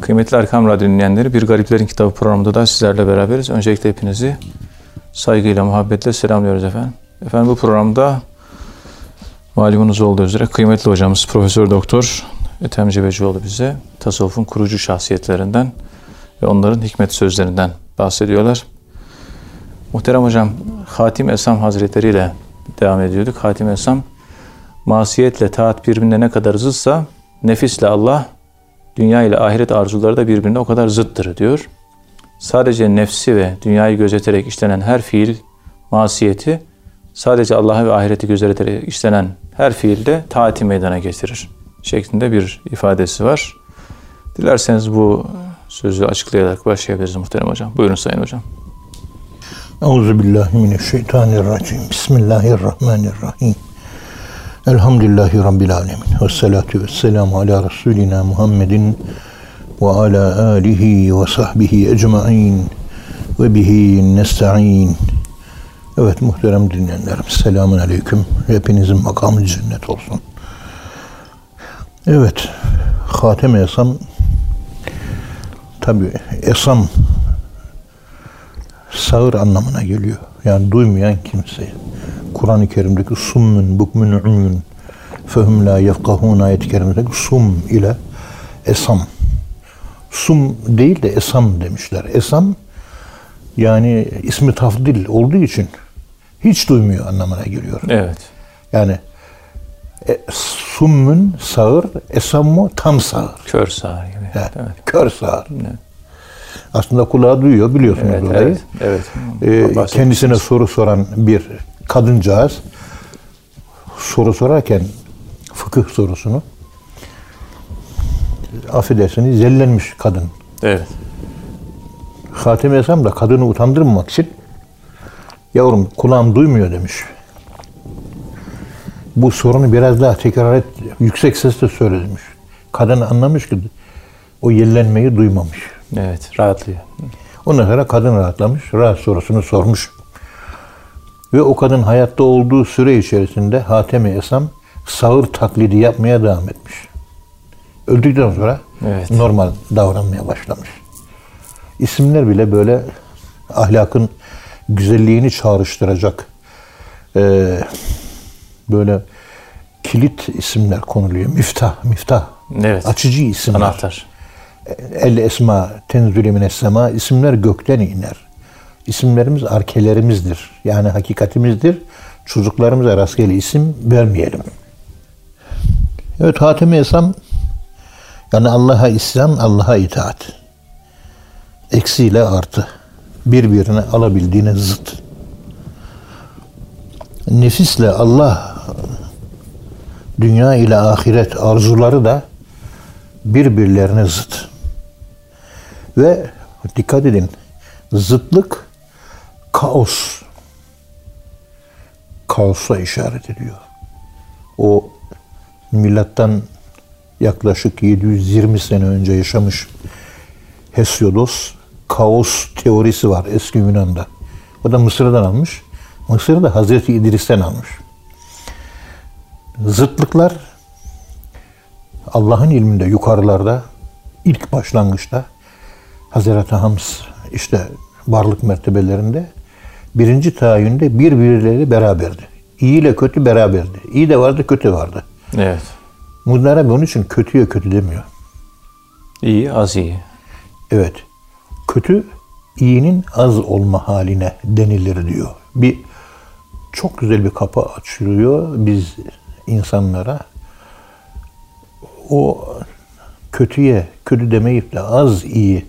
Kıymetli Erkam Radyo dinleyenleri Bir Gariplerin Kitabı programında da sizlerle beraberiz. Öncelikle hepinizi saygıyla, muhabbetle selamlıyoruz efendim. Efendim bu programda malumunuz olduğu üzere kıymetli hocamız Profesör Doktor Ethem Cebecioğlu bize tasavvufun kurucu şahsiyetlerinden ve onların hikmet sözlerinden bahsediyorlar. Muhterem hocam Hatim Esam Hazretleri ile devam ediyorduk. Hatim Esam masiyetle taat birbirine ne kadar zıtsa nefisle Allah dünya ile ahiret arzuları da birbirine o kadar zıttır diyor. Sadece nefsi ve dünyayı gözeterek işlenen her fiil masiyeti sadece Allah'ı ve ahireti gözeterek işlenen her fiilde taati meydana getirir şeklinde bir ifadesi var. Dilerseniz bu sözü açıklayarak başlayabiliriz muhterem hocam. Buyurun sayın hocam. Euzu. Bismillahirrahmanirrahim. Elhamdülillahi rabbil alamin. Ves salatu vesselamu ala rasulina Muhammedin ve ala alihi ve sahbihi ecmaîn ve bihi nestaîn. Evet muhterem dinleyenlerim. Selamun aleyküm. Hepinizin makamı cennet olsun. Evet. Hatem-i Esam tabi Esam sağır anlamına geliyor. Yani duymayan kimse. Kur'an-ı Kerim'deki summun, bukmun, umyun, fehum la yefkahun ayet-i kerimindeki sum ile esam. Sum değil de esam demişler. Esam yani ismi tafdil olduğu için hiç duymuyor anlamına geliyor. Evet. Yani e, summun sağır, esammu tam sağır. Kör sağır gibi. Evet, Evet. Kör sağır. Evet. Aslında kulağı duyuyor biliyorsunuz Evet, olayı. evet, evet. Ee, kendisine soru soran bir kadıncağız soru sorarken fıkıh sorusunu affedersiniz zellenmiş kadın. Evet. Hatem Esam da kadını utandırmamak için yavrum kulağım duymuyor demiş. Bu sorunu biraz daha tekrar et, yüksek sesle söyle demiş. Kadın anlamış ki o yellenmeyi duymamış. Evet. Rahatlıyor. Ondan sonra kadın rahatlamış, rahat sorusunu sormuş. Ve o kadın hayatta olduğu süre içerisinde Hatem-i Esam sağır taklidi yapmaya devam etmiş. Öldükten sonra Evet. normal davranmaya başlamış. İsimler bile böyle ahlakın güzelliğini çağrıştıracak eee, böyle kilit isimler konuluyor. Miftah, miftah. Evet. Açıcı isimler. Anahtar. El esma tenzülü mines sema isimler gökten iner. İsimlerimiz arkelerimizdir. Yani hakikatimizdir. Çocuklarımıza rastgele isim vermeyelim. Evet Hatem-i Esam yani Allah'a isyan, Allah'a itaat. Eksiyle artı. Birbirine alabildiğine zıt. Nefisle Allah dünya ile ahiret arzuları da birbirlerine zıt. Ve dikkat edin zıtlık kaos. Kaosa işaret ediyor. O milattan yaklaşık 720 sene önce yaşamış Hesiodos kaos teorisi var eski Yunan'da. O da Mısır'dan almış. Mısır'ı da Hazreti İdris'ten almış. Zıtlıklar Allah'ın ilminde yukarılarda ilk başlangıçta Hazreti Hams işte varlık mertebelerinde birinci tayinde birbirleri beraberdi. İyi ile kötü beraberdi. İyi de vardı, kötü vardı. Evet. Muhtemelen bunun için kötüye kötü demiyor. İyi, az iyi. Evet. Kötü iyinin az olma haline denilir diyor. Bir çok güzel bir kapı açılıyor biz insanlara. O kötüye kötü demeyip de az iyi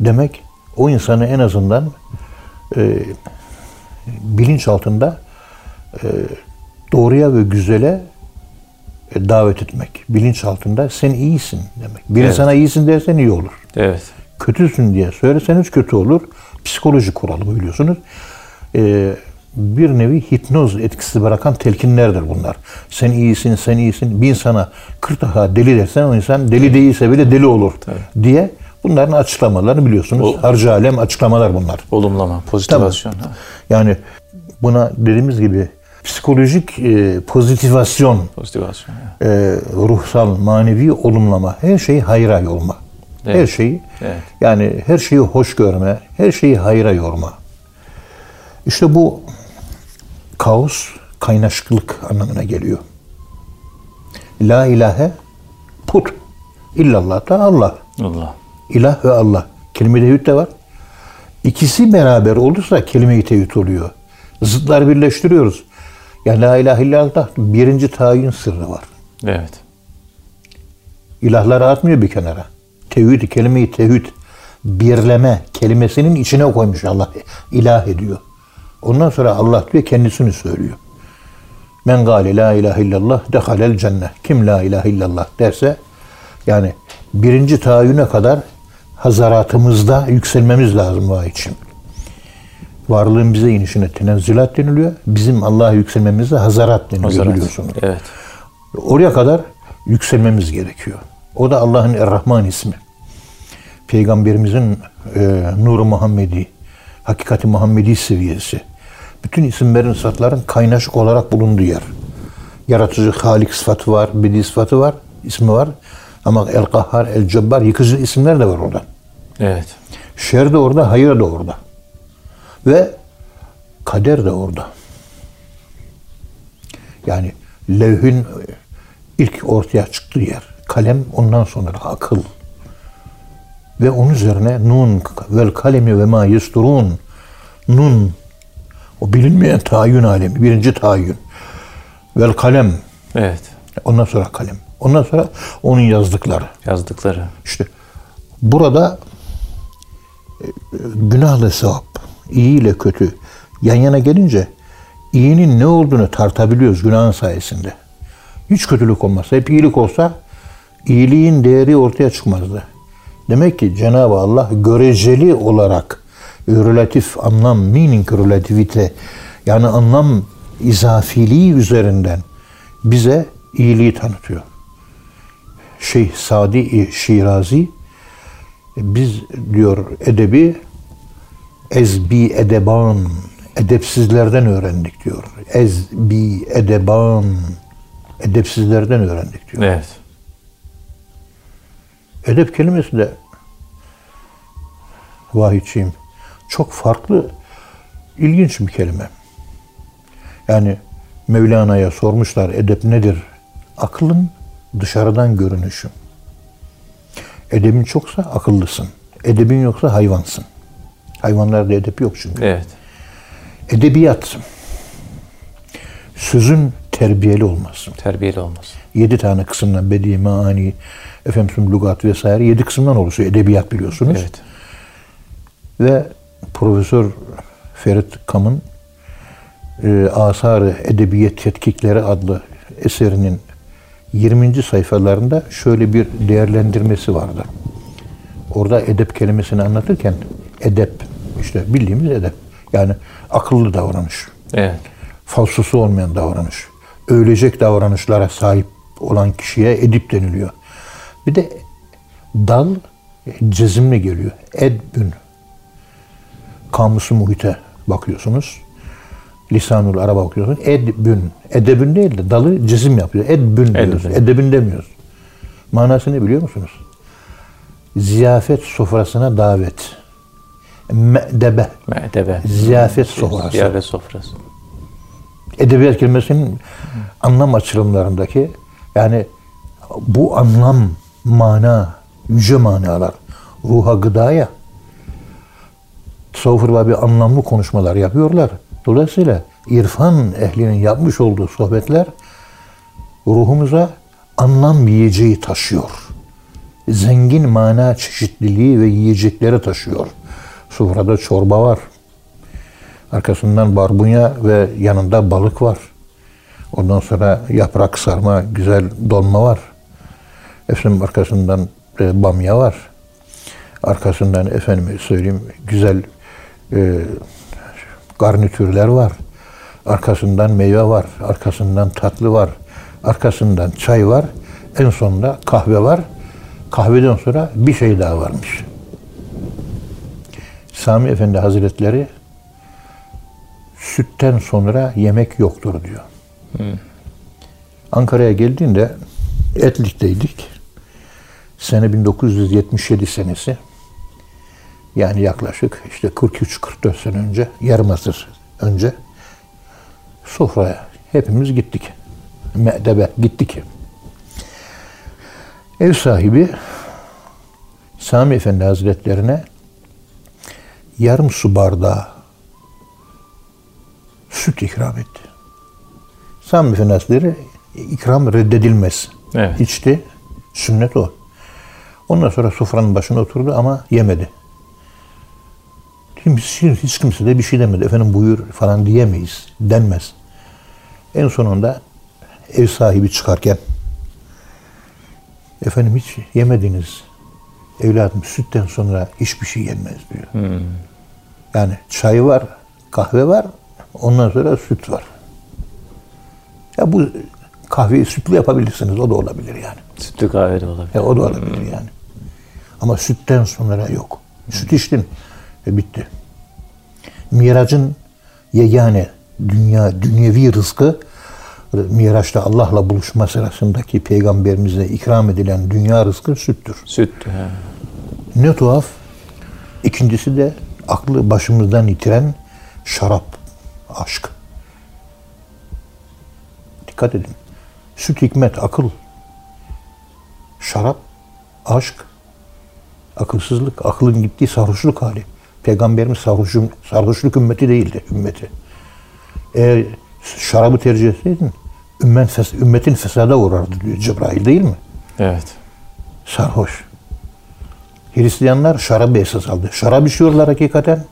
demek o insanı en azından e, bilinç altında e, doğruya ve güzele e, davet etmek. Bilinç altında sen iyisin demek. Biri Evet. sana iyisin dersen iyi olur Evet. kötüsün diye söyleseniz kötü olur. Psikoloji kuralı biliyorsunuz. Ee, bir nevi hipnoz etkisi bırakan telkinlerdir bunlar. Sen iyisin, sen iyisin. Bir insana 40 defa deli dersen o insan deli değilse bile deli olur diye bunların açıklamalarını biliyorsunuz. O- Harcı alem açıklamalar bunlar. Olumlama, pozitivasyon. Ha. Yani buna dediğimiz gibi psikolojik e, pozitivasyon, Pozitivasyon. e, ruhsal, manevi olumlama, her şey hayra yolma. Her Evet. şeyi Evet. yani her şeyi hoş görme, her şeyi hayra yorma. İşte bu kaos kaynaşıklık anlamına geliyor. La ilahe put. İllallah da Allah. Allah. İlah ve Allah. Kelime-i tevhid de var. İkisi beraber olursa kelime-i tevhid oluyor. Zıtlar birleştiriyoruz. Yani la ilahe illallah birinci tayin sırrı var. Evet. İlahları atmıyor bir kenara. Tevhid, kelime-i tevhid, birleme kelimesinin içine koymuş Allah. ilah ediyor. Ondan sonra Allah diyor kendisini söylüyor. Men gâle la ilahe illallah dehalel cennet. Kim la ilahe illallah derse yani birinci tayyüne kadar hazaratımızda yükselmemiz lazım vay için. Varlığın bize inişine tenezzülat deniliyor. Bizim Allah'a yükselmemize hazarat deniliyor Hazarat. biliyorsunuz. Evet. Oraya kadar yükselmemiz gerekiyor. O da Allah'ın Er-Rahman ismi. Peygamberimizin e, Nur-u Muhammedi, Hakikati Muhammedi seviyesi. Bütün isimlerin, sıfatların kaynaşık olarak bulunduğu yer. Yaratıcı Halik sıfatı var, Bedi sıfatı var, ismi var. Ama El-Kahhar, El-Cebbar, yıkıcı isimler de var orada. Evet. Şer de orada, hayır da orada. Ve kader de orada. Yani levhün ilk ortaya çıktığı yer. Kalem ondan sonra akıl. Ve onun üzerine nun vel kalemi ve ma yusturun. Nun. O bilinmeyen tayin alemi. Birinci tayin. Vel kalem. Evet. Ondan sonra kalem. Ondan sonra onun yazdıkları. Yazdıkları. İşte burada e, günahla sevap, iyi ile kötü yan yana gelince iyinin ne olduğunu tartabiliyoruz günahın sayesinde. Hiç kötülük olmazsa, hep iyilik olsa iyiliğin değeri ortaya çıkmazdı. Demek ki Cenab-ı Allah göreceli olarak relatif anlam, meaning relativite yani anlam izafiliği üzerinden bize iyiliği tanıtıyor. Şeyh Sadi Şirazi biz diyor edebi ezbi edeban edepsizlerden öğrendik diyor. Ezbi edeban edepsizlerden öğrendik diyor. Evet. Edep kelimesi de vahidçiyim. Çok farklı, ilginç bir kelime. Yani Mevlana'ya sormuşlar edep nedir? Aklın dışarıdan görünüşü. Edebin çoksa akıllısın. Edebin yoksa hayvansın. Hayvanlarda edep yok çünkü. Evet. Edebiyat. Sözün terbiyeli olması. Terbiyeli olmaz. Yedi tane kısımdan bedi, maani, efendim lugat vesaire yedi kısımdan oluşuyor edebiyat biliyorsunuz. Evet. Ve Profesör Ferit Kam'ın e, Asar-ı Edebiyet Tetkikleri adlı eserinin 20. sayfalarında şöyle bir değerlendirmesi vardı. Orada edep kelimesini anlatırken edep, işte bildiğimiz edep. Yani akıllı davranış, Evet. falsosu olmayan davranış, övülecek davranışlara sahip olan kişiye edip deniliyor. Bir de dal cezimle geliyor. Edbün. Kamusu muhite bakıyorsunuz. Lisanul Araba bakıyorsunuz. Edbün. Edebün değil de dalı cezim yapıyor. Edbün diyoruz. Edbün. Edebün demiyoruz. Manası ne biliyor musunuz? Ziyafet sofrasına davet. Me'debe. Me'debe. Ziyafet sofrası. Ziyafet sofrası. edebiyat kelimesinin anlam açılımlarındaki yani bu anlam, mana, yüce manalar ruha gıdaya tasavvuf bir anlamlı konuşmalar yapıyorlar. Dolayısıyla irfan ehlinin yapmış olduğu sohbetler ruhumuza anlam yiyeceği taşıyor. Zengin mana çeşitliliği ve yiyecekleri taşıyor. Sofrada çorba var. Arkasından barbunya ve yanında balık var. Ondan sonra yaprak sarma, güzel dolma var. Efendim arkasından e, bamya var. Arkasından efendim söyleyeyim güzel e, garnitürler var. Arkasından meyve var. Arkasından tatlı var. Arkasından çay var. En sonunda kahve var. Kahveden sonra bir şey daha varmış. Sami Efendi Hazretleri sütten sonra yemek yoktur diyor. Ankara'ya geldiğinde Etlik'teydik. Sene 1977 senesi. Yani yaklaşık işte 43-44 sene önce, yarım asır önce sofraya hepimiz gittik. Me'debe gittik. Ev sahibi Sami Efendi Hazretlerine yarım su bardağı süt ikram etti. Sami Efendi Hazretleri ikram reddedilmez. Evet. İçti. Sünnet o. Ondan sonra sofranın başına oturdu ama yemedi. Şimdi hiç, hiç kimse de bir şey demedi. Efendim buyur falan diyemeyiz. Denmez. En sonunda ev sahibi çıkarken efendim hiç yemediniz. Evladım sütten sonra hiçbir şey yenmez diyor. Yani çay var, kahve var, ondan sonra süt var. Ya bu kahveyi sütlü yapabilirsiniz. O da olabilir yani. Sütlü kahve de olabilir. Ya o da olabilir yani. Ama sütten sonra yok. Süt içtin. E bitti. Miracın yegane dünya, dünyevi rızkı Miraç'ta Allah'la buluşma sırasındaki peygamberimize ikram edilen dünya rızkı süttür. Süt. he. Ne tuhaf. İkincisi de aklı başımızdan itiren şarap, aşk. Dikkat edin. Süt hikmet, akıl. Şarap, aşk, akılsızlık, akılın gittiği sarhoşluk hali. Peygamberimiz sarhoşun, sarhoşluk ümmeti değildi, ümmeti. Eğer şarabı tercih etseydin, ümmet, fes- ümmetin fesada uğrardı diyor Cebrail değil mi? Evet. Sarhoş. Hristiyanlar şarabı esas aldı. Şarap içiyorlar hakikaten.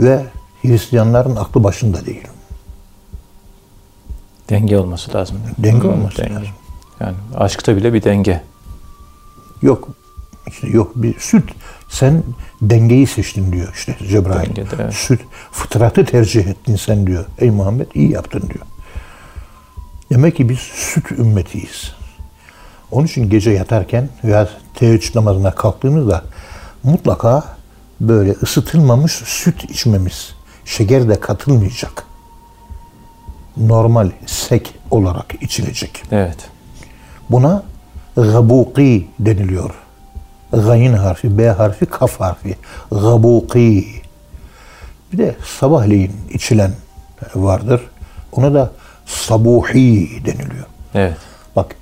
Ve Hristiyanların aklı başında değil. Denge olması lazım. Denge olması denge. lazım. Yani aşkta bile bir denge. Yok. İşte yok bir süt. Sen dengeyi seçtin diyor işte Cebrail. Dengede, evet. Süt. Fıtratı tercih ettin sen diyor. Ey Muhammed iyi yaptın diyor. Demek ki biz süt ümmetiyiz. Onun için gece yatarken veya teheccüd namazına kalktığımızda mutlaka böyle ısıtılmamış süt içmemiz. Şeker de katılmayacak. Normal sek olarak içilecek. Evet. Buna gabuki deniliyor. Gayin harfi, B harfi, kaf harfi. Gabuki. Bir de sabahleyin içilen vardır. Ona da sabuhi deniliyor. Evet. Bak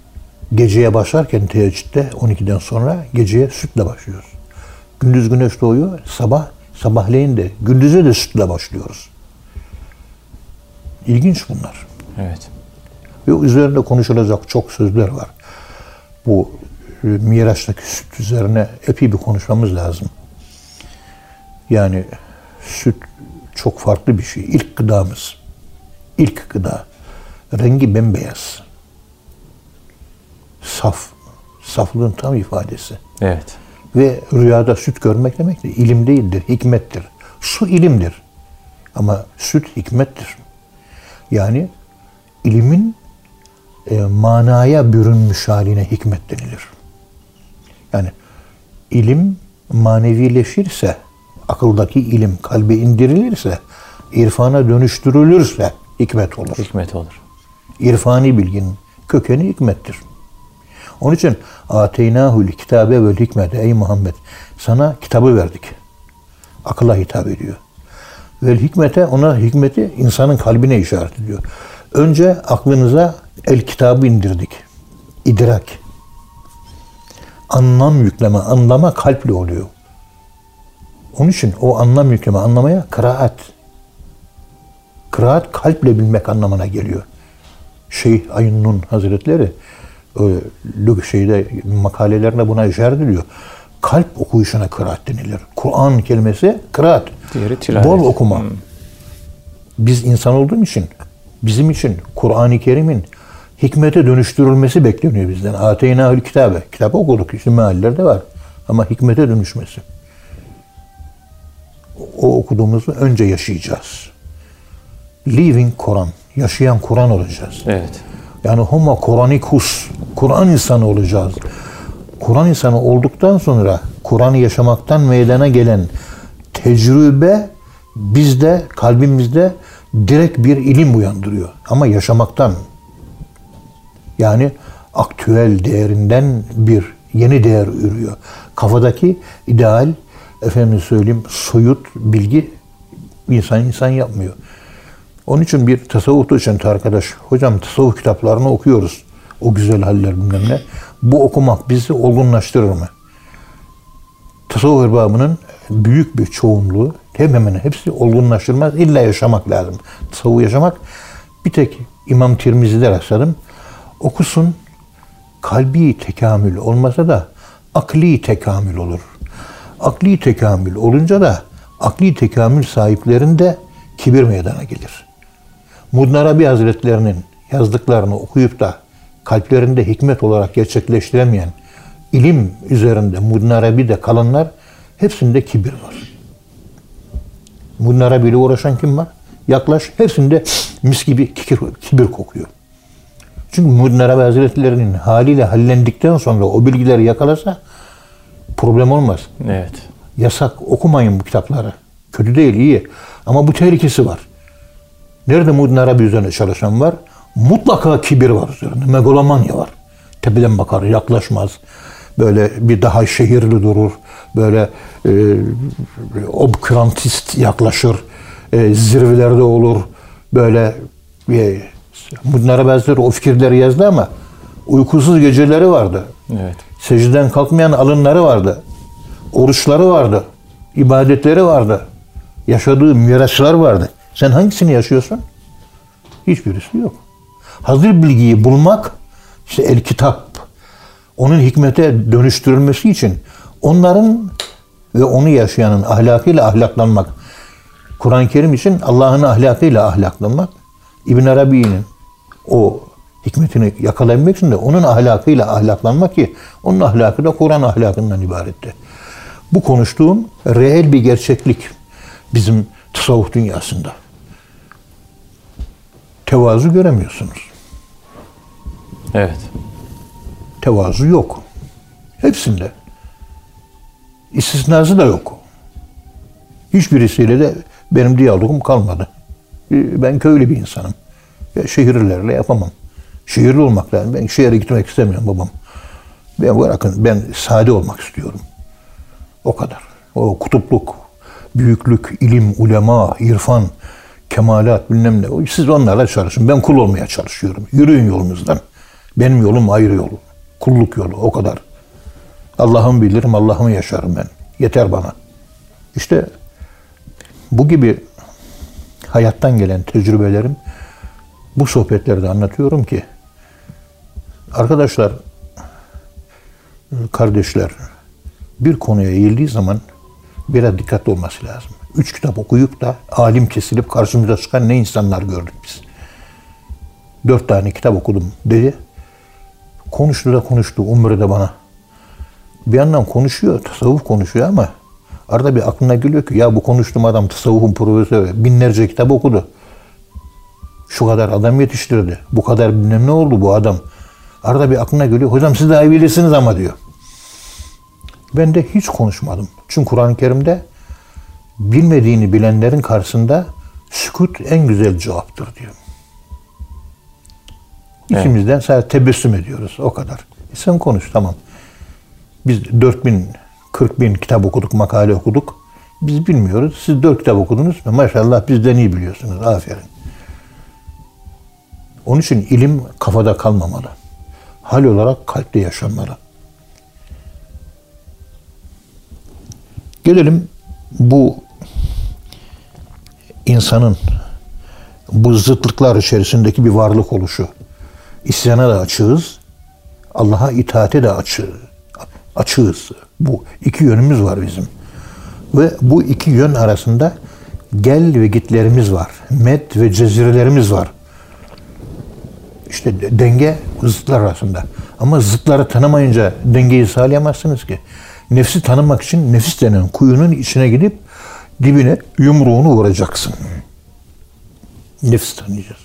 geceye başlarken teheccüde 12'den sonra geceye sütle başlıyoruz. Gündüz güneş doğuyor, sabah sabahleyin de gündüze de sütle başlıyoruz. İlginç bunlar. Evet. Ve üzerinde konuşulacak çok sözler var. Bu e, Miraç'taki süt üzerine epey bir konuşmamız lazım. Yani süt çok farklı bir şey. İlk gıdamız. İlk gıda. Rengi bembeyaz. Saf. Saflığın tam ifadesi. Evet. Ve rüyada süt görmek demek de ilim değildir, hikmettir. Su ilimdir. Ama süt hikmettir. Yani ilimin e, manaya bürünmüş haline hikmet denilir. Yani ilim manevileşirse, akıldaki ilim kalbe indirilirse, irfana dönüştürülürse hikmet olur. Hikmet olur. İrfani bilginin kökeni hikmettir. Onun için ateynahul kitabe vel hikmete ey Muhammed sana kitabı verdik. Akılla hitap ediyor. Vel hikmete ona hikmeti insanın kalbine işaret ediyor. Önce aklınıza el kitabı indirdik. İdrak. Anlam yükleme, anlama kalple oluyor. Onun için o anlam yükleme, anlamaya kıraat. Kıraat kalple bilmek anlamına geliyor. Şeyh Ayın Hazretleri e, şeyde makalelerinde buna işaret ediliyor. Kalp okuyuşuna kıraat denilir. Kur'an kelimesi kıraat. Diğeri tilavet. Bol okuma. Biz insan olduğum için bizim için Kur'an-ı Kerim'in hikmete dönüştürülmesi bekleniyor bizden. Ateynâhül kitabe. Kitap okuduk. İşte meallerde var. Ama hikmete dönüşmesi. O okuduğumuzu önce yaşayacağız. Living Kur'an. Yaşayan Kur'an olacağız. Evet. Yani homo Kuranikus, Kur'an insanı olacağız. Kur'an insanı olduktan sonra Kur'an'ı yaşamaktan meydana gelen tecrübe bizde, kalbimizde direkt bir ilim uyandırıyor. Ama yaşamaktan yani aktüel değerinden bir yeni değer ürüyor. Kafadaki ideal, efendim söyleyeyim, soyut bilgi insan insan yapmıyor. Onun için bir tasavvuf docenti arkadaş, hocam tasavvuf kitaplarını okuyoruz. O güzel haller bilmem ne. Bu okumak bizi olgunlaştırır mı? Tasavvuf erbabının büyük bir çoğunluğu hemen hemen hepsi olgunlaştırmaz. İlla yaşamak lazım. Tasavvuf yaşamak bir tek İmam Tirmizi'de rastladım. Okusun kalbi tekamül olmasa da akli tekamül olur. Akli tekamül olunca da akli tekamül sahiplerinde kibir meydana gelir. Mudn Arabi Hazretlerinin yazdıklarını okuyup da kalplerinde hikmet olarak gerçekleştiremeyen ilim üzerinde Mudn Arabi'de kalanlar hepsinde kibir var. Mudn Arabi ile uğraşan kim var? Yaklaş hepsinde mis gibi kibir kokuyor. Çünkü Mudn Arabi Hazretlerinin haliyle hallendikten sonra o bilgileri yakalasa problem olmaz. Evet. Yasak okumayın bu kitapları. Kötü değil iyi. Ama bu tehlikesi var. Nerede Mudn Arabi üzerine çalışan var? Mutlaka kibir var üzerinde. Megalomanya var. Tepeden bakar, yaklaşmaz. Böyle bir daha şehirli durur. Böyle e, obkrantist yaklaşır. E, zirvelerde olur. Böyle e, Arabi Hazretleri o fikirleri yazdı ama uykusuz geceleri vardı. Evet. Secdeden kalkmayan alınları vardı. Oruçları vardı. ibadetleri vardı. Yaşadığı miraslar vardı. Sen hangisini yaşıyorsun? Hiçbirisi yok. Hazır bilgiyi bulmak işte el kitap onun hikmete dönüştürülmesi için onların ve onu yaşayanın ahlakıyla ahlaklanmak. Kur'an-ı Kerim için Allah'ın ahlakıyla ahlaklanmak. İbn Arabi'nin o hikmetini yakalayabilmek için de onun ahlakıyla ahlaklanmak ki onun ahlakı da Kur'an ahlakından ibaretti. Bu konuştuğum reel bir gerçeklik bizim tasavvuf dünyasında. Tevazu göremiyorsunuz. Evet. Tevazu yok. Hepsinde. İstisnası da yok. Hiçbirisiyle de benim diyalogum kalmadı. Ben köylü bir insanım. Ya şehirlerle yapamam. Şehirli olmak lazım. Ben şehre gitmek istemiyorum babam. Ben bırakın ben sade olmak istiyorum. O kadar. O kutupluk, büyüklük, ilim, ulema, irfan, kemalat bilmem ne. Siz onlarla çalışın. Ben kul olmaya çalışıyorum. Yürüyün yolunuzdan. Benim yolum ayrı yol. Kulluk yolu o kadar. Allah'ımı bilirim, Allah'ımı yaşarım ben. Yeter bana. İşte bu gibi hayattan gelen tecrübelerim bu sohbetlerde anlatıyorum ki arkadaşlar, kardeşler bir konuya eğildiği zaman biraz dikkatli olması lazım. Üç kitap okuyup da alim kesilip karşımıza çıkan ne insanlar gördük biz. Dört tane kitap okudum dedi. Konuştu da konuştu Umre'de bana. Bir yandan konuşuyor, tasavvuf konuşuyor ama arada bir aklına geliyor ki ya bu konuştuğum adam tasavvufun profesörü. Binlerce kitap okudu. Şu kadar adam yetiştirdi. Bu kadar bilmem ne oldu bu adam. Arada bir aklına geliyor. Hocam siz daha iyi bilirsiniz ama diyor. Ben de hiç konuşmadım. Çünkü Kur'an-ı Kerim'de bilmediğini bilenlerin karşısında sükut en güzel cevaptır diyor. İkimizden sadece tebessüm ediyoruz. O kadar. E sen konuş tamam. Biz 4 bin, 40 bin kitap okuduk, makale okuduk. Biz bilmiyoruz. Siz 4 kitap okudunuz. Maşallah bizden iyi biliyorsunuz. Aferin. Onun için ilim kafada kalmamalı. Hal olarak kalpte yaşanmalı. Gelelim bu insanın bu zıtlıklar içerisindeki bir varlık oluşu. İsyana da açığız, Allah'a itaate de açığız. açığız. Bu iki yönümüz var bizim. Ve bu iki yön arasında gel ve gitlerimiz var. Met ve cezirelerimiz var. İşte denge zıtlar arasında. Ama zıtları tanımayınca dengeyi sağlayamazsınız ki. Nefsi tanımak için nefis denen kuyunun içine gidip dibine yumruğunu vuracaksın. Nefsi tanıyacağız.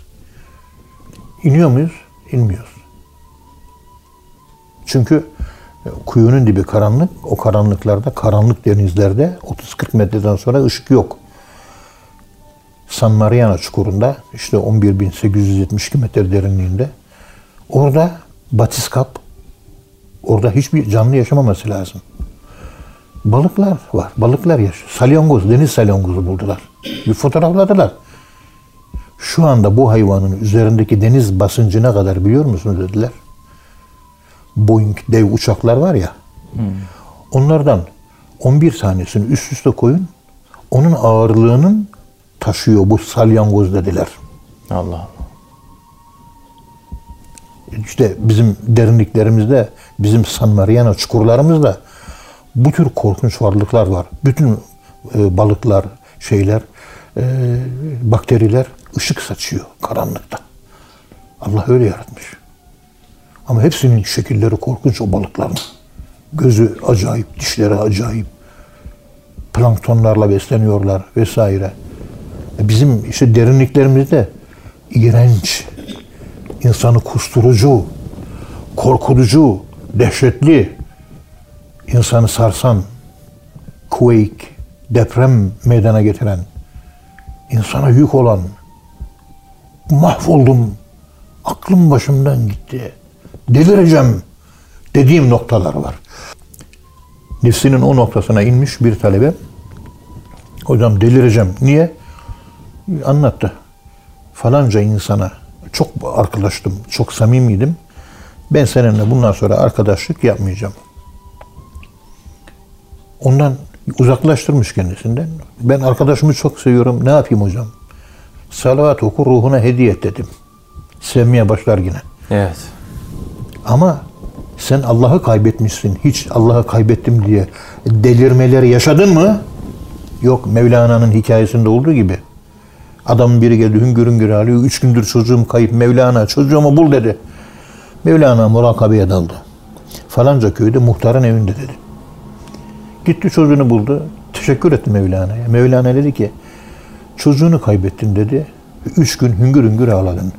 İniyor muyuz? İnmiyoruz. Çünkü kuyunun dibi karanlık. O karanlıklarda, karanlık denizlerde 30-40 metreden sonra ışık yok. San Mariano çukurunda işte 11.872 metre derinliğinde orada batiskap Orada hiçbir canlı yaşamaması lazım. Balıklar var. Balıklar yaşıyor. Salyangoz, deniz salyangozu buldular. Bir fotoğrafladılar. Şu anda bu hayvanın üzerindeki deniz basıncı ne kadar biliyor musunuz dediler. Boeing dev uçaklar var ya. Onlardan 11 tanesini üst üste koyun. Onun ağırlığının taşıyor bu salyangoz dediler. Allah Allah. İşte bizim derinliklerimizde, bizim San Mariano çukurlarımızda bu tür korkunç varlıklar var. Bütün e, balıklar, şeyler, e, bakteriler ışık saçıyor karanlıkta. Allah öyle yaratmış. Ama hepsinin şekilleri korkunç o balıkların. Gözü acayip, dişleri acayip. Planktonlarla besleniyorlar vesaire. Bizim işte derinliklerimizde iğrenç, insanı kusturucu, korkutucu, dehşetli, insanı sarsan, quake, deprem meydana getiren, insana yük olan, mahvoldum, aklım başımdan gitti, delireceğim dediğim noktalar var. Nefsinin o noktasına inmiş bir talebe, hocam delireceğim. Niye? Anlattı. Falanca insana çok arkadaştım, çok samimiydim. Ben seninle bundan sonra arkadaşlık yapmayacağım. Ondan uzaklaştırmış kendisinden. Ben arkadaşımı çok seviyorum. Ne yapayım hocam? Salavat oku ruhuna hediye et dedim. Sevmeye başlar yine. Evet. Ama sen Allah'ı kaybetmişsin. Hiç Allah'ı kaybettim diye delirmeleri yaşadın mı? Yok Mevlana'nın hikayesinde olduğu gibi. Adamın biri geldi hüngür hüngür ağlıyor. Üç gündür çocuğum kayıp Mevlana çocuğumu bul dedi. Mevlana murakabeye daldı. Falanca köyde muhtarın evinde dedi. Gitti çocuğunu buldu. Teşekkür etti Mevlana'ya. Mevlana dedi ki çocuğunu kaybettin dedi. Üç gün hüngür hüngür ağladın.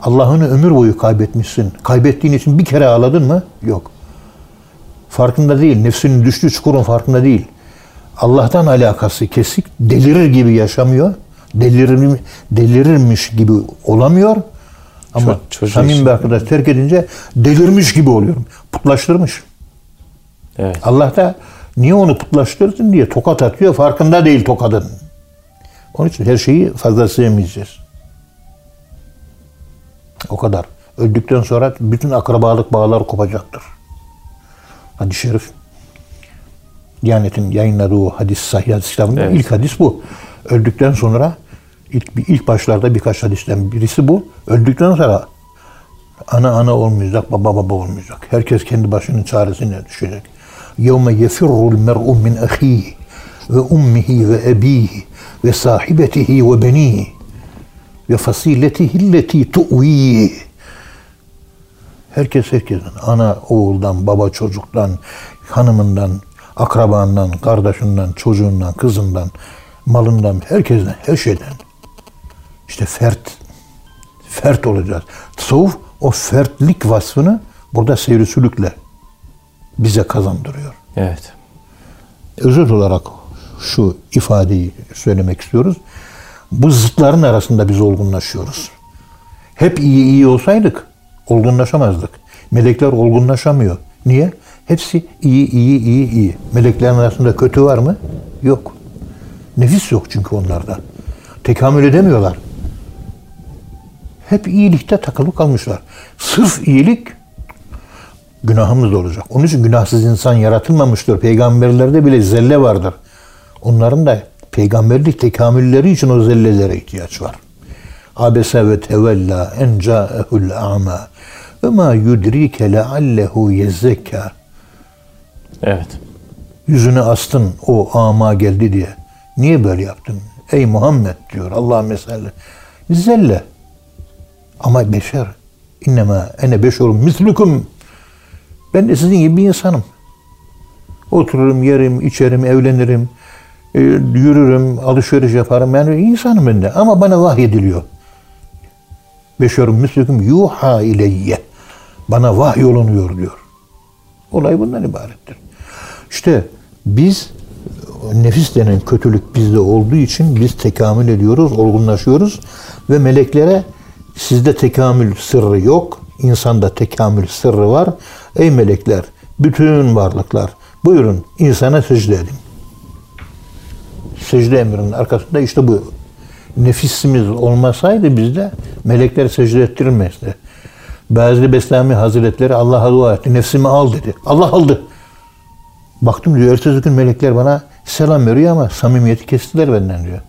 Allah'ını ömür boyu kaybetmişsin. Kaybettiğin için bir kere ağladın mı? Yok. Farkında değil. Nefsinin düştüğü çukurun farkında değil. Allah'tan alakası kesik. Delirir gibi yaşamıyor. Delirir, delirirmiş gibi olamıyor. Ama Ço- çocuğu samimi bir arkadaş terk edince delirmiş gibi oluyorum. Putlaştırmış. Evet. Allah da niye onu putlaştırdın diye tokat atıyor. Farkında değil tokadın. Onun için her şeyi fazla sevmeyeceğiz. O kadar. Öldükten sonra bütün akrabalık bağları kopacaktır. Hadis-i şerif. Diyanet'in yayınladığı o hadis sahih hadis kitabında Evet. ilk hadis bu. Öldükten sonra ilk, ilk başlarda birkaç hadisten birisi bu. Öldükten sonra ana ana olmayacak, baba baba olmayacak. Herkes kendi başının çaresine düşecek. يَوْمَ يَفِرُّ الْمَرْءُ مِنْ أَخِيهِ وَأُمِّهِ وَأَبِيهِ وَصَاحِبَتِهِ وَبَنِيهِ وَفَصِيلَتِهِ الَّتِي تُؤْوِيهِ Herkes herkesten, ana oğuldan, baba çocuktan, hanımından, akrabandan, kardeşinden, çocuğundan, kızından, malından, herkesten, her şeyden. işte fert, fert olacağız. Tasavvuf o fertlik vasfını burada seyri sülükle bize kazandırıyor. Evet. Özet olarak şu ifadeyi söylemek istiyoruz. Bu zıtların arasında biz olgunlaşıyoruz. Hep iyi iyi olsaydık olgunlaşamazdık. Melekler olgunlaşamıyor. Niye? Hepsi iyi iyi iyi iyi. Meleklerin arasında kötü var mı? Yok. Nefis yok çünkü onlarda. Tekamül edemiyorlar. Hep iyilikte takılı kalmışlar. Sırf iyilik günahımız da olacak. Onun için günahsız insan yaratılmamıştır. Peygamberlerde bile zelle vardır. Onların da peygamberlik tekamülleri için o zellelere ihtiyaç var. Abese ve tevella en ca'ehul a'ma ve ma yudrike leallehu yezzekka. Evet. Yüzünü astın o ama geldi diye. Niye böyle yaptın? Ey Muhammed diyor Allah mesela. Zelle. Ama beşer. İnnema ene beşerum mislukum. Ben de sizin gibi bir insanım. Otururum, yerim, içerim, evlenirim, e, yürürüm, alışveriş yaparım. Yani insanım ben de. Ama bana vahyediliyor. Beşerum mislukum yuha ileyye. Bana vahyolunuyor diyor. Olay bundan ibarettir. İşte biz nefis denen kötülük bizde olduğu için biz tekamül ediyoruz, olgunlaşıyoruz ve meleklere sizde tekamül sırrı yok, insanda tekamül sırrı var. Ey melekler Bütün varlıklar buyurun insana secde edin. Secde emrinin arkasında işte bu. Nefisimiz olmasaydı bizde melekler secde ettirilmezdi. Bazı Beslami Hazretleri Allah'a dua etti. Nefsimi al dedi. Allah aldı. Baktım diyor ertesi gün melekler bana selam veriyor ama samimiyeti kestiler benden diyor.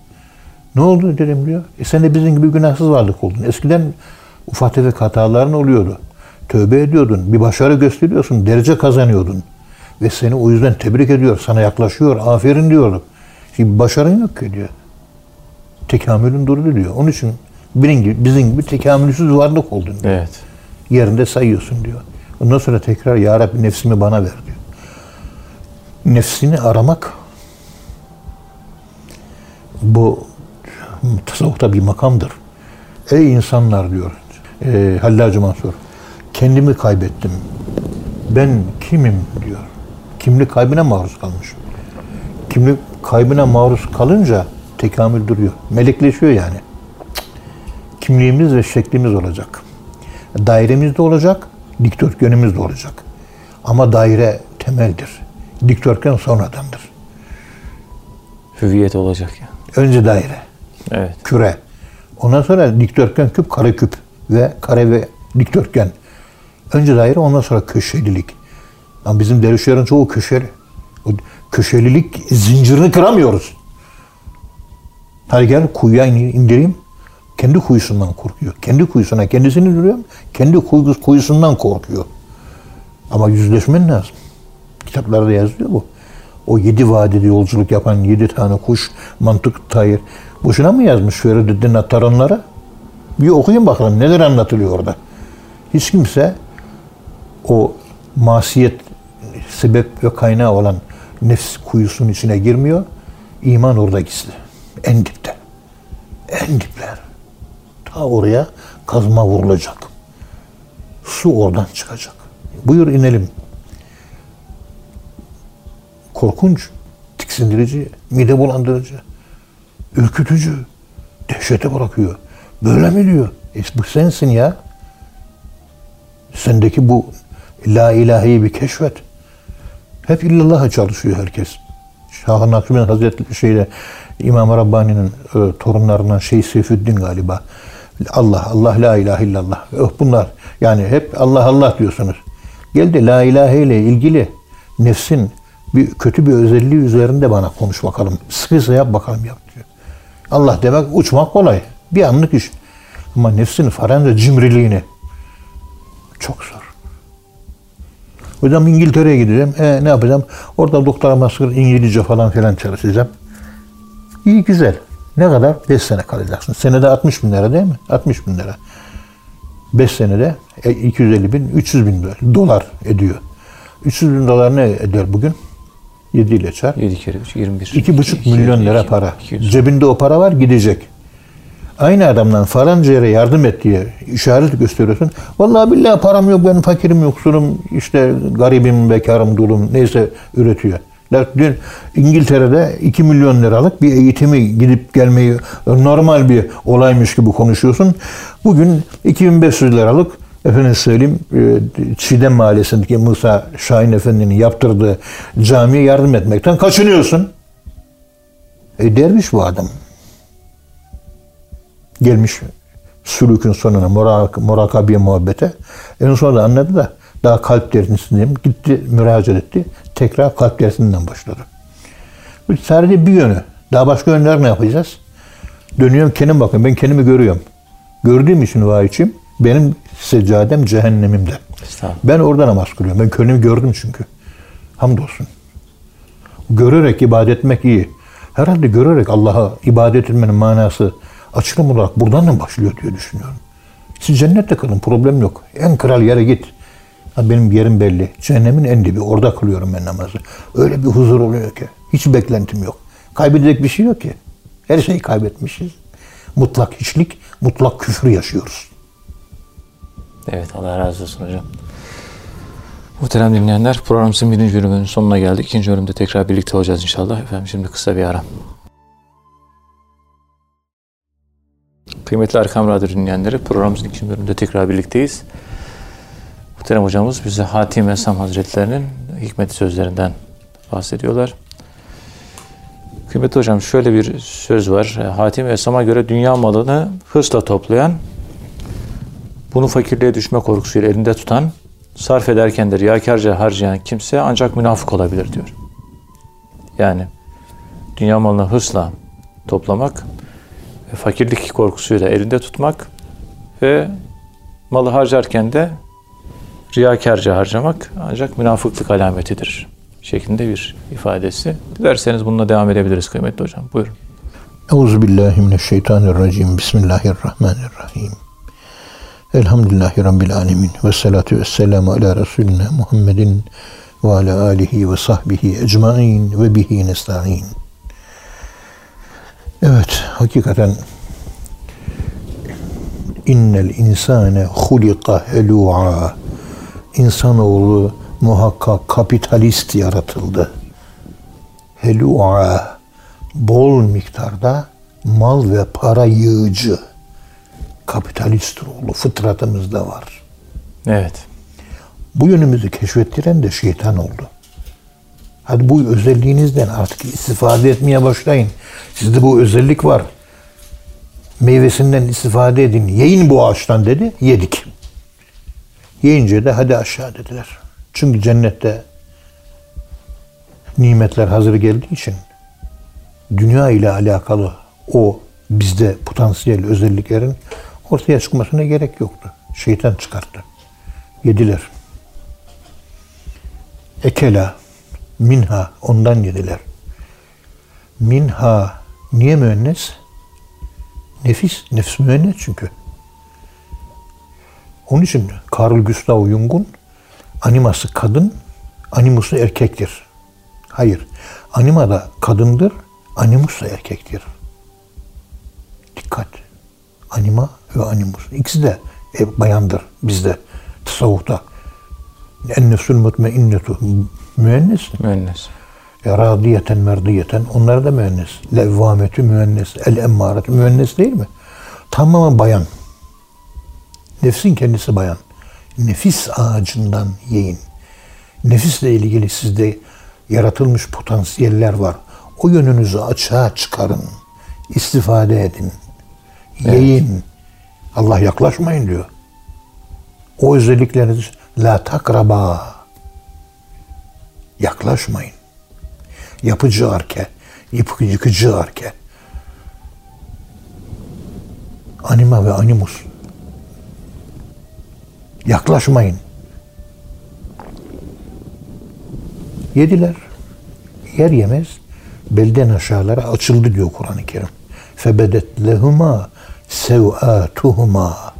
Ne oldu dedim diyor. E sen de bizim gibi günahsız varlık oldun. Eskiden ufak tefek hataların oluyordu. Tövbe ediyordun. Bir başarı gösteriyorsun. Derece kazanıyordun. Ve seni o yüzden tebrik ediyor. Sana yaklaşıyor. Aferin diyordu. Şimdi başarın yok ki diyor. Tekamülün durdu diyor. Onun için bizim gibi, bizim gibi tekamülsüz varlık oldun diyor. Evet. Yerinde sayıyorsun diyor. Ondan sonra tekrar Ya Rabbi nefsimi bana ver diyor. Nefsini aramak bu tasavvufta bir makamdır. Ey insanlar diyor e, Hallacı Mansur. Kendimi kaybettim. Ben kimim diyor. Kimlik kaybına maruz kalmış. Kimlik kaybına maruz kalınca tekamül duruyor. Melekleşiyor yani. Kimliğimiz ve şeklimiz olacak. Dairemiz de olacak, dikdörtgenimiz de olacak. Ama daire temeldir. Dikdörtgen sonradandır. Hüviyet olacak ya. Önce daire, Evet. küre. Ondan sonra dikdörtgen küp, kare küp ve kare ve dikdörtgen. Önce daire, ondan sonra köşelilik. Ama bizim dervişlerin çoğu köşeli. O köşelilik zincirini kıramıyoruz. Hadi gel kuyuya indireyim. Kendi kuyusundan korkuyor. Kendi kuyusuna kendisini duruyor. Kendi kuyu- kuyusundan korkuyor. Ama yüzleşmen lazım. Kitaplarda yazıyor bu. O yedi vadide yolculuk yapan yedi tane kuş, mantık tayır. Boşuna mı yazmış Feridüddin Attar onlara? Bir okuyun bakalım neler anlatılıyor orada. Hiç kimse o masiyet sebep ve kaynağı olan nefs kuyusunun içine girmiyor. İman orada gizli. En dipte. En dipler. Ta oraya kazma vurulacak. Su oradan çıkacak. Buyur inelim. Korkunç, tiksindirici, mide bulandırıcı, ürkütücü, dehşete bırakıyor. Böyle mi diyor? E bu sensin ya. Sendeki bu la ilaheyi bir keşfet. Hep illallah'a çalışıyor herkes. Şah-ı Nakşibend Hazretleri şeyde İmam Rabbani'nin e, torunlarından şey Seyfüddin galiba. Allah, Allah, la ilahe illallah. Oh, bunlar yani hep Allah Allah diyorsunuz. Gel de la ilahe ile ilgili nefsin bir kötü bir özelliği üzerinde bana konuş bakalım. Sıkıysa yap bakalım yap diyor. Allah demek uçmak kolay. Bir anlık iş. Ama nefsin faranca cimriliğini çok zor. Hocam İngiltere'ye gideceğim. E, ne yapacağım? Orada doktora master İngilizce falan filan çalışacağım. İyi güzel. Ne kadar? 5 sene kalacaksın. Senede 60 bin lira değil mi? 60 bin lira. 5 senede e, 250 bin, 300 bin dolar ediyor. 300 bin dolar ne eder bugün? 7 ile çarp. 7 kere 3, 21. 2,5 milyon lira para. 200. Cebinde o para var gidecek. Aynı adamdan falanca yere yardım et diye işaret gösteriyorsun. Vallahi billahi param yok, ben fakirim, yoksulum, işte garibim, bekarım, dulum neyse üretiyor. Dün İngiltere'de 2 milyon liralık bir eğitimi gidip gelmeyi normal bir olaymış gibi konuşuyorsun. Bugün 2500 liralık efendim söyleyeyim e, Çiğdem Mahallesi'ndeki Musa Şahin Efendi'nin yaptırdığı camiye yardım etmekten kaçınıyorsun. E derviş bu adam. Gelmiş sülükün sonuna morak, murakabiye muhabbete. En sonunda anladı da daha kalp dersindeyim. Gitti müracaat etti. Tekrar kalp dersinden başladı. Bu sadece bir yönü. Daha başka yönler ne yapacağız? Dönüyorum kendim bakın. Ben kendimi görüyorum. Gördüğüm için vahiyçim benim seccadem cehennemimde. Ben orada namaz kılıyorum. Ben kendimi gördüm çünkü. Hamdolsun. Görerek ibadet etmek iyi. Herhalde görerek Allah'a ibadet etmenin manası açılım olarak buradan mı başlıyor diye düşünüyorum. Siz cennette kalın problem yok. En kral yere git. Benim yerim belli. Cehennemin en dibi. Orada kılıyorum ben namazı. Öyle bir huzur oluyor ki. Hiç beklentim yok. Kaybedecek bir şey yok ki. Her şeyi kaybetmişiz. Mutlak hiçlik, mutlak küfür yaşıyoruz. Evet Allah razı olsun hocam. Muhterem dinleyenler programımızın birinci bölümünün sonuna geldik. İkinci bölümde tekrar birlikte olacağız inşallah. Efendim şimdi kısa bir ara. Kıymetli Erkam Radyo dinleyenleri programımızın ikinci bölümünde tekrar birlikteyiz. Muhterem hocamız bize Hatim Esam Hazretlerinin hikmet sözlerinden bahsediyorlar. Kıymetli hocam şöyle bir söz var. Hatim Esam'a göre dünya malını hırsla toplayan, bunu fakirliğe düşme korkusuyla elinde tutan, sarf ederken de riyakarca harcayan kimse ancak münafık olabilir diyor. Yani dünya malını hırsla toplamak, fakirlik korkusuyla elinde tutmak ve malı harcarken de riyakarca harcamak ancak münafıklık alametidir şeklinde bir ifadesi. Dilerseniz bununla devam edebiliriz kıymetli hocam. Buyurun. Euzubillahimineşşeytanirracim. Bismillahirrahmanirrahim. Elhamdülillahi Rabbil alemin. Ve salatu ve selamu ala Resulina Muhammedin ve ala alihi ve sahbihi ecmain ve bihi nesta'in. Evet, hakikaten innel insane hulika helu'a insanoğlu muhakkak kapitalist yaratıldı. Helu'a bol miktarda mal ve para yığıcı kapitalist ruhu fıtratımızda var. Evet. Bu yönümüzü keşfettiren de şeytan oldu. Hadi bu özelliğinizden artık istifade etmeye başlayın. Sizde bu özellik var. Meyvesinden istifade edin. Yiyin bu ağaçtan dedi. Yedik. Yiyince de hadi aşağı dediler. Çünkü cennette nimetler hazır geldiği için dünya ile alakalı o bizde potansiyel özelliklerin ortaya çıkmasına gerek yoktu. Şeytan çıkarttı. Yediler. Ekela minha ondan yediler. Minha niye müennes? Nefis, nefs müennes çünkü. Onun için Carl Gustav Jung'un animası kadın, animusu erkektir. Hayır, anima da kadındır, animus da erkektir. Dikkat. Anima ve animus. İkisi de e, bayandır bizde, tasavvufta. En nefsül mutmainnetu müennes. Müennes. Ya radiyeten merdiyeten onlar da müennes. Levvametü müennes. El emmaretü müennes değil mi? Tamamen bayan. Nefsin kendisi bayan. Nefis ağacından yiyin. Nefisle ilgili sizde yaratılmış potansiyeller var. O yönünüzü açığa çıkarın. İstifade edin. Yiyin. Allah yaklaşmayın diyor. O özellikleriniz la takraba. Yaklaşmayın. Yapıcı arke, yıkıcı, yıkıcı arke. Anima ve animus. Yaklaşmayın. Yediler. Yer yemez belden aşağılara açıldı diyor Kur'an-ı Kerim. Febedet lehuma sevatuhuma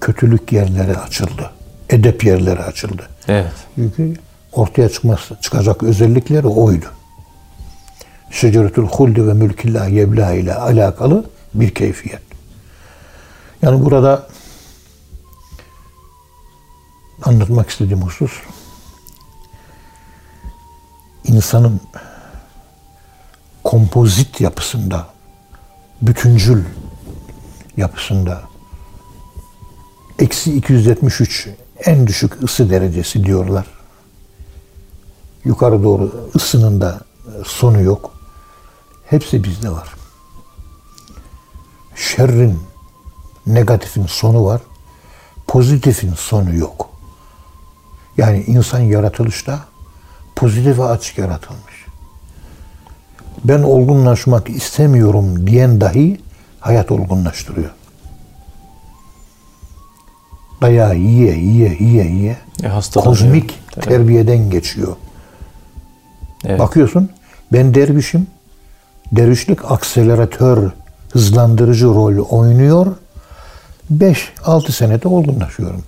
kötülük yerleri açıldı. Edep yerleri açıldı. Evet. Çünkü ortaya çıkması, çıkacak özellikleri oydu. Şeceretül huldi ve mülkillah yebla ile alakalı bir keyfiyet. Yani burada anlatmak istediğim husus insanın kompozit yapısında, bütüncül yapısında eksi 273 en düşük ısı derecesi diyorlar. Yukarı doğru ısının da sonu yok. Hepsi bizde var. Şerrin, negatifin sonu var. Pozitifin sonu yok. Yani insan yaratılışta pozitife açık yaratılmış. Ben olgunlaşmak istemiyorum diyen dahi hayat olgunlaştırıyor. Dayağı yiye yiye yiye yiye E, kozmik Tabii. terbiyeden geçiyor. Evet. Bakıyorsun ben dervişim. Dervişlik akseleratör, hızlandırıcı rol oynuyor. 5-6 senede olgunlaşıyorum.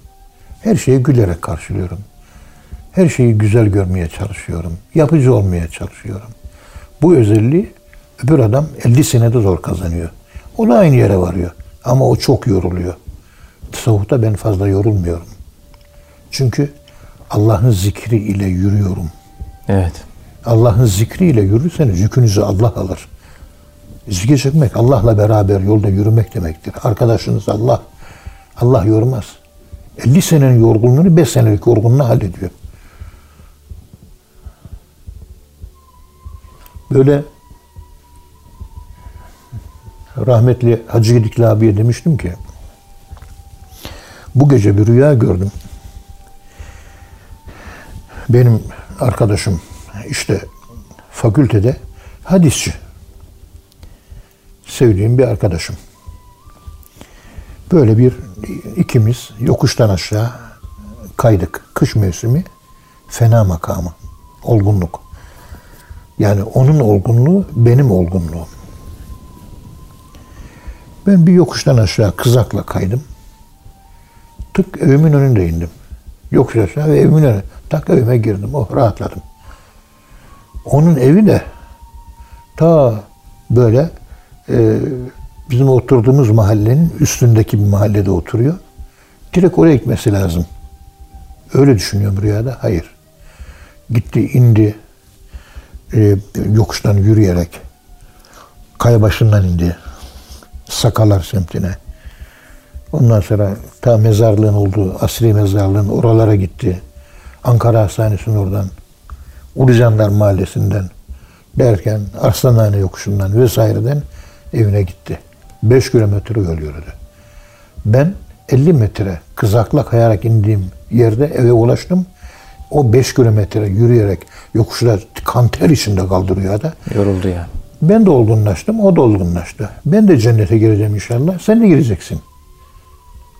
Her şeyi gülerek karşılıyorum. Her şeyi güzel görmeye çalışıyorum. Yapıcı olmaya çalışıyorum. Bu özelliği öbür adam 50 senede zor kazanıyor. O da aynı yere varıyor. Ama o çok yoruluyor. Tasavvufta ben fazla yorulmuyorum. Çünkü Allah'ın zikri ile yürüyorum. Evet. Allah'ın zikriyle yürürseniz yükünüzü Allah alır. Zikir çekmek Allah'la beraber yolda yürümek demektir. Arkadaşınız Allah. Allah yormaz. 50 senenin yorgunluğunu 5 senelik yorgunluğu hallediyor. Böyle rahmetli Hacı Gedikli abiye demiştim ki bu gece bir rüya gördüm. Benim arkadaşım işte fakültede hadisçi. Sevdiğim bir arkadaşım. Böyle bir ikimiz yokuştan aşağı kaydık. Kış mevsimi fena makamı. Olgunluk. Yani onun olgunluğu benim olgunluğum. Ben bir yokuştan aşağı kızakla kaydım. Tık evimin önünde indim. Yokuş aşağı ve evimin önüne. Tak evime girdim. Oh rahatladım. Onun evi de ta böyle e, bizim oturduğumuz mahallenin üstündeki bir mahallede oturuyor. Direkt oraya gitmesi lazım. Öyle düşünüyorum rüyada. Hayır. Gitti, indi. E, yokuştan yürüyerek. Kaya başından indi. Sakalar semtine. Ondan sonra ta mezarlığın olduğu, asri mezarlığın oralara gitti. Ankara Hastanesi'nin oradan. Ulucanlar Mahallesi'nden derken Arslanhane yokuşundan vesaireden evine gitti. 5 kilometre yol yürüdü. Ben 50 metre kızakla kayarak indiğim yerde eve ulaştım. O 5 kilometre yürüyerek yokuşta kanter içinde kaldı rüyada. Yoruldu yani. Ben de olgunlaştım, o da olgunlaştı. Ben de cennete gireceğim inşallah, sen de gireceksin.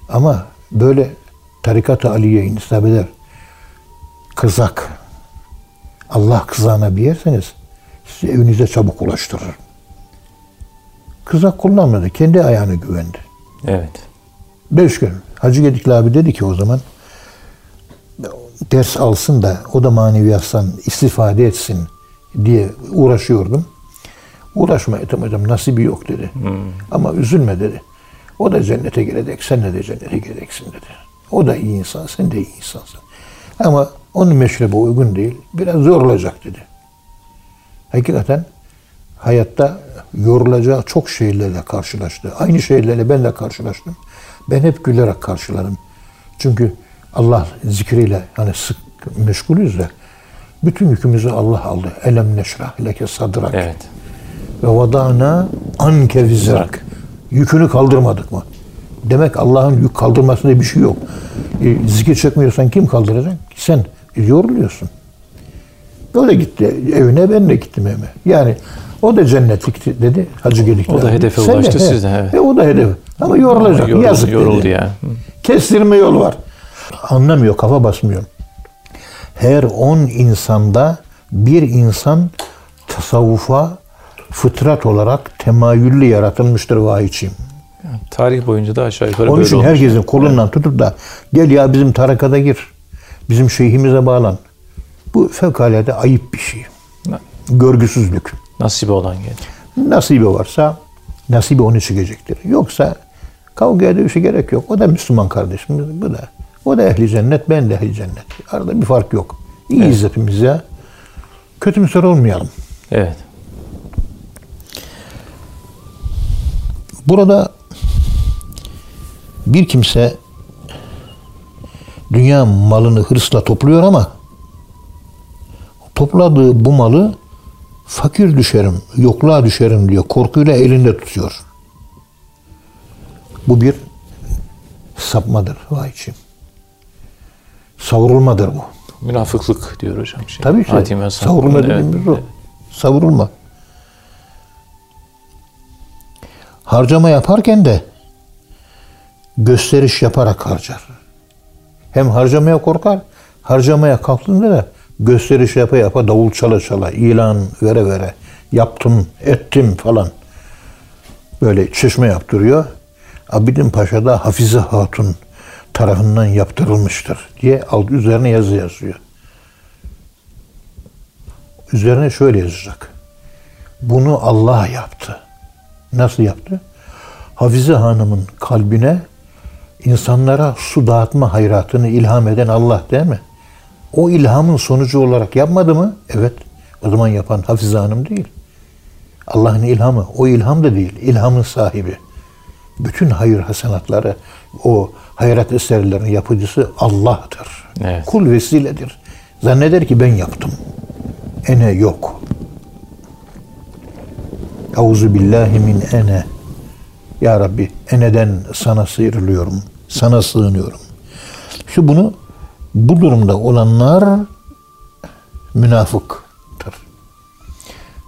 Ama böyle tarikat-ı aliye intisap eder. Kızak. Allah kızağına bir yerseniz sizi evinize çabuk ulaştırır. Kızak kullanmadı. Kendi ayağına güvendi. Evet. Beş gün. Hacı Gedikli abi dedi ki o zaman ders alsın da o da maneviyattan istifade etsin diye uğraşıyordum. Uğraşma Ethem hocam nasibi yok dedi. Ama üzülme dedi. O da cennete girecek, sen de cennete gireceksin dedi. O da iyi insan, sen de iyi insansın. Ama onun meşrebe uygun değil, biraz yorulacak dedi. Hakikaten hayatta yorulacağı çok şeylerle karşılaştı. Aynı şeylerle ben de karşılaştım. Ben hep gülerek karşıladım. Çünkü Allah zikriyle hani sık meşgulüz de bütün yükümüzü Allah aldı. Elem neşrah leke sadrak. Evet. Ve vadana anke vizrak. Yükünü kaldırmadık mı? Demek Allah'ın yük kaldırmasında bir şey yok. E, zikir çekmiyorsan kim kaldıracak? Sen e, yoruluyorsun. Böyle gitti evine, ben de gittim evime. Yani o da cennetlik dedi Hacı Gedikli. O da hedefe Sen ulaştı, he. siz de, evet. E, o da hedef. Ama yorulacak. Yoruldu, Yazık yoruldu dedi. Hı. Kestirme yol var. Anlamıyor, kafa basmıyor. Her on insanda bir insan tasavvufa fıtrat olarak temayüllü yaratılmıştır vahiyçiyim. Tarih boyunca da aşağı yukarı Onun böyle için olmuş. herkesin kolundan tutup da gel ya bizim tarakada gir. Bizim şeyhimize bağlan. Bu fevkalade ayıp bir şey. Görgüsüzlük. Nasibi olan geldi. Nasibi varsa nasibi onu çıkacaktır. Yoksa kavgaya dövüşe gerek yok. O da Müslüman kardeşimiz. Bu da. O da ehli cennet, ben de ehli cennet. Arada bir fark yok. İyiyiz hepimiz ya. Kötümser olmayalım. Evet. Burada bir kimse dünya malını hırsla topluyor ama topladığı bu malı fakir düşerim, yokluğa düşerim diyor. Korkuyla elinde tutuyor. Bu bir sapmadır vahiyçim. Savrulmadır bu. Münafıklık diyor hocam. Şey. Tabii ki. Hatime Savrulma, Savrulma evet, dediğimiz o. Savrulma. Harcama yaparken de gösteriş yaparak harcar. Hem harcamaya korkar, harcamaya kalktığında da gösteriş yapa yapa davul çala çala, ilan vere vere, yaptım, ettim falan. Böyle çeşme yaptırıyor. Abidin Paşa'da Hafize Hatun tarafından yaptırılmıştır diye alt üzerine yazı yazıyor. Üzerine şöyle yazacak. Bunu Allah yaptı. Nasıl yaptı? Hafize Hanım'ın kalbine insanlara su dağıtma hayratını ilham eden Allah değil mi? O ilhamın sonucu olarak yapmadı mı? Evet. O zaman yapan Hafize Hanım değil. Allah'ın ilhamı. O ilham da değil. İlhamın sahibi. Bütün hayır hasenatları, o hayrat eserlerin yapıcısı Allah'tır. Evet. Kul vesiledir. Zanneder ki ben yaptım. Ene yok. Euzu billahi min ene. Ya Rabbi eneden sana sıyrılıyorum. Sana sığınıyorum. Şu bunu bu durumda olanlar münafıktır.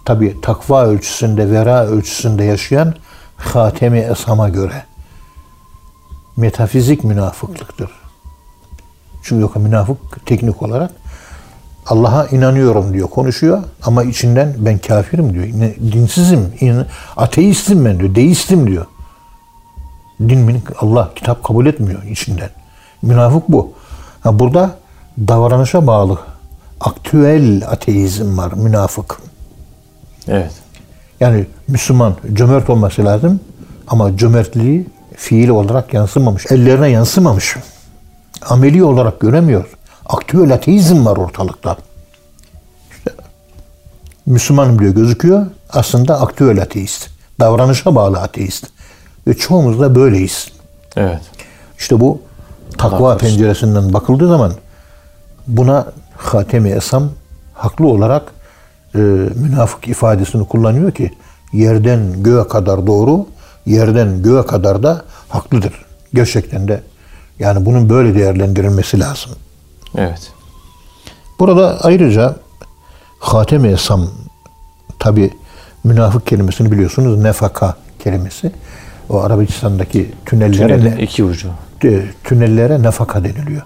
Tabi takva ölçüsünde, vera ölçüsünde yaşayan Hatemi Esam'a göre metafizik münafıklıktır. Çünkü yok münafık teknik olarak Allah'a inanıyorum diyor, konuşuyor ama içinden ben kafirim diyor. Dinsizim, in- ateistim ben diyor, deistim diyor. Din Allah kitap kabul etmiyor içinden. Münafık bu. Ha burada davranışa bağlı aktüel ateizm var, münafık. Evet. Yani Müslüman cömert olması lazım ama cömertliği fiil olarak yansımamış. Ellerine yansımamış. Ameli olarak göremiyor. Aktüel ateizm var ortalıkta. İşte Müslümanım diyor gözüküyor. Aslında aktüel ateist. Davranışa bağlı ateist. Ve çoğumuz da böyleyiz. Evet. İşte bu takva Allah penceresinden bakıldığı zaman buna Hatemi Esam haklı olarak e, münafık ifadesini kullanıyor ki yerden göğe kadar doğru, yerden göğe kadar da haklıdır. Gerçekten de yani bunun böyle değerlendirilmesi lazım. Evet. Burada ayrıca Hatemi Esam tabi münafık kelimesini biliyorsunuz nefaka kelimesi. O Arabistan'daki tünellere Tünelin ne- iki ucu. tünellere nafaka deniliyor.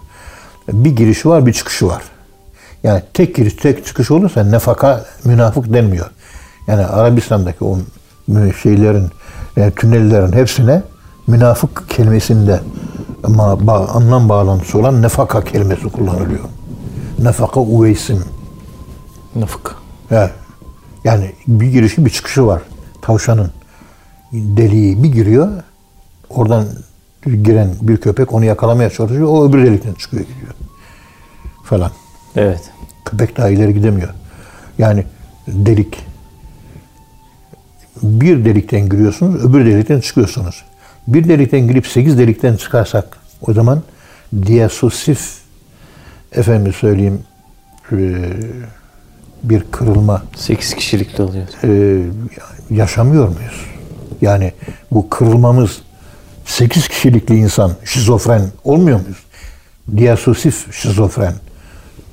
Bir girişi var, bir çıkışı var. Yani tek giriş, tek çıkış olursa nefaka münafık denmiyor. Yani Arabistan'daki o şeylerin, e, tünellerin hepsine münafık kelimesinde ama ba- anlam bağlantısı olan nefaka kelimesi kullanılıyor. Nefaka uveysim. Nafık. He. Yani bir girişi bir çıkışı var. Tavşanın deliği bir giriyor. Oradan giren bir köpek onu yakalamaya çalışıyor. O öbür delikten çıkıyor gidiyor. Falan. Evet. Köpek daha ileri gidemiyor. Yani delik bir delikten giriyorsunuz, öbür delikten çıkıyorsunuz. Bir delikten girip sekiz delikten çıkarsak o zaman diasosif efendim söyleyeyim eee, bir kırılma Sekiz kişilikli oluyor. e, yaşamıyor muyuz? Yani bu kırılmamız 8 kişilikli insan şizofren olmuyor muyuz? Diasosif şizofren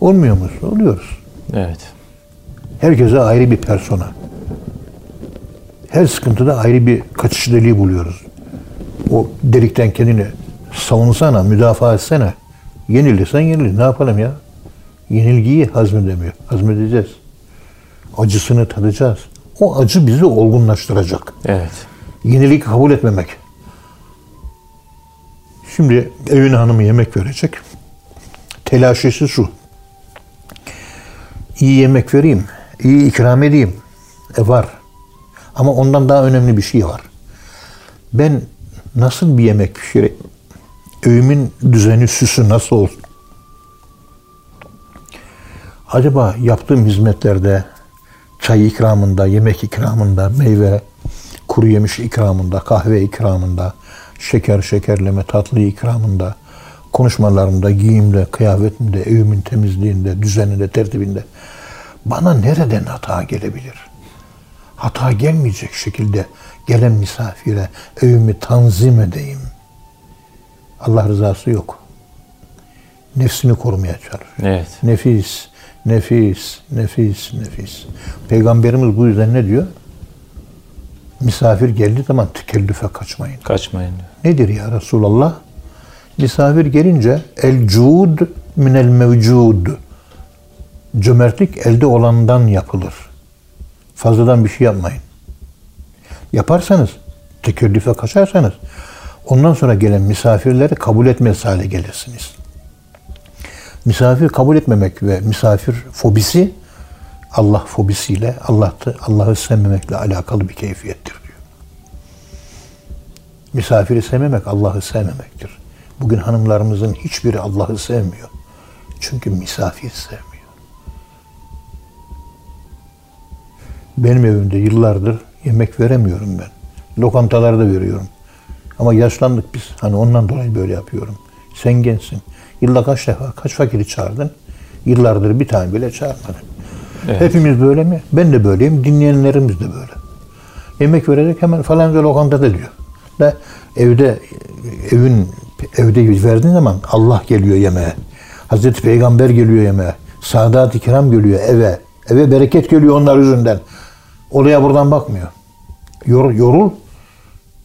olmuyor muyuz? Oluyoruz. Evet. Herkese ayrı bir persona. Her sıkıntıda ayrı bir kaçış deliği buluyoruz. O delikten kendini savunsana, müdafaa etsene. Yenilirsen yenilir. Ne yapalım ya? Yenilgiyi hazmedemiyor. Hazmedeceğiz. Acısını tadacağız. O acı bizi olgunlaştıracak. Evet. Yenilik kabul etmemek. Şimdi evin hanımı yemek verecek. Telaşesi şu. İyi yemek vereyim, iyi ikram edeyim. E var. Ama ondan daha önemli bir şey var. Ben nasıl bir yemek pişireyim? Öğümün düzeni, süsü nasıl olsun? Acaba yaptığım hizmetlerde, çay ikramında, yemek ikramında, meyve, kuru yemiş ikramında, kahve ikramında, şeker şekerleme, tatlı ikramında, konuşmalarımda, giyimde, kıyafetimde, evimin temizliğinde, düzeninde, tertibinde bana nereden hata gelebilir? Hata gelmeyecek şekilde gelen misafire evimi tanzim edeyim. Allah rızası yok. Nefsini korumaya çalışıyor. Evet. Nefis, nefis, nefis, nefis. Peygamberimiz bu yüzden ne diyor? Misafir geldiği zaman tekellüfe kaçmayın. Kaçmayın diyor. Nedir ya Resulallah? Misafir gelince el cud minel mevcud. Cömertlik elde olandan yapılır. Fazladan bir şey yapmayın. Yaparsanız, tekellüfe kaçarsanız ondan sonra gelen misafirleri kabul etmez hale gelirsiniz. Misafir kabul etmemek ve misafir fobisi Allah fobisiyle, Allah'ı Allah'ı sevmemekle alakalı bir keyfiyettir diyor. Misafiri sevmemek Allah'ı sevmemektir. Bugün hanımlarımızın hiçbiri Allah'ı sevmiyor. Çünkü misafir sevmiyor. Benim evimde yıllardır yemek veremiyorum ben. Lokantalarda veriyorum. Ama yaşlandık biz. Hani ondan dolayı böyle yapıyorum. Sen gençsin. Yılda kaç defa, kaç fakiri çağırdın? Yıllardır bir tane bile çağırmadın. Evet. Hepimiz böyle mi? Ben de böyleyim. Dinleyenlerimiz de böyle. Yemek verecek hemen falanca lokantada diyor. Da evde evin evde verdiğin zaman Allah geliyor yemeğe. Hazreti Peygamber geliyor yemeğe. Sadat-ı Kiram geliyor eve. Eve bereket geliyor onlar yüzünden. Olaya buradan bakmıyor. Yor, yorul.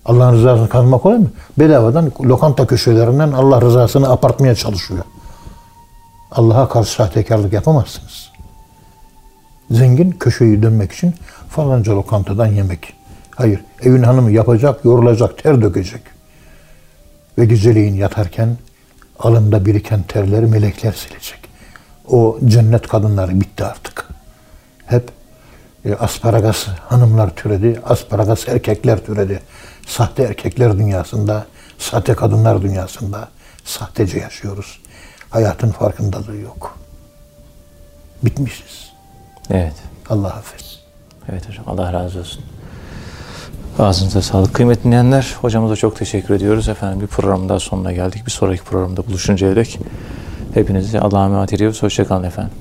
Allah'ın rızasını kazanmak kolay mı? Bedavadan lokanta köşelerinden Allah rızasını apartmaya çalışıyor. Allah'a karşı sahtekarlık yapamazsınız. Zengin köşeyi dönmek için falanca lokantadan yemek. Hayır, evin hanımı yapacak, yorulacak, ter dökecek. Ve geceleyin yatarken alında biriken terleri melekler silecek. O cennet kadınları bitti artık. Hep e, asparagas hanımlar türedi, asparagas erkekler türedi. Sahte erkekler dünyasında, sahte kadınlar dünyasında sahtece yaşıyoruz. Hayatın farkındalığı yok. Bitmişiz. Evet. Allah affetsin. Evet hocam Allah razı olsun. Ağzınıza sağlık. Kıymetli dinleyenler hocamıza çok teşekkür ediyoruz. Efendim bir programın daha sonuna geldik. Bir sonraki programda buluşuncaya dek hepinizi Allah'a emanet ediyoruz. Hoşçakalın efendim.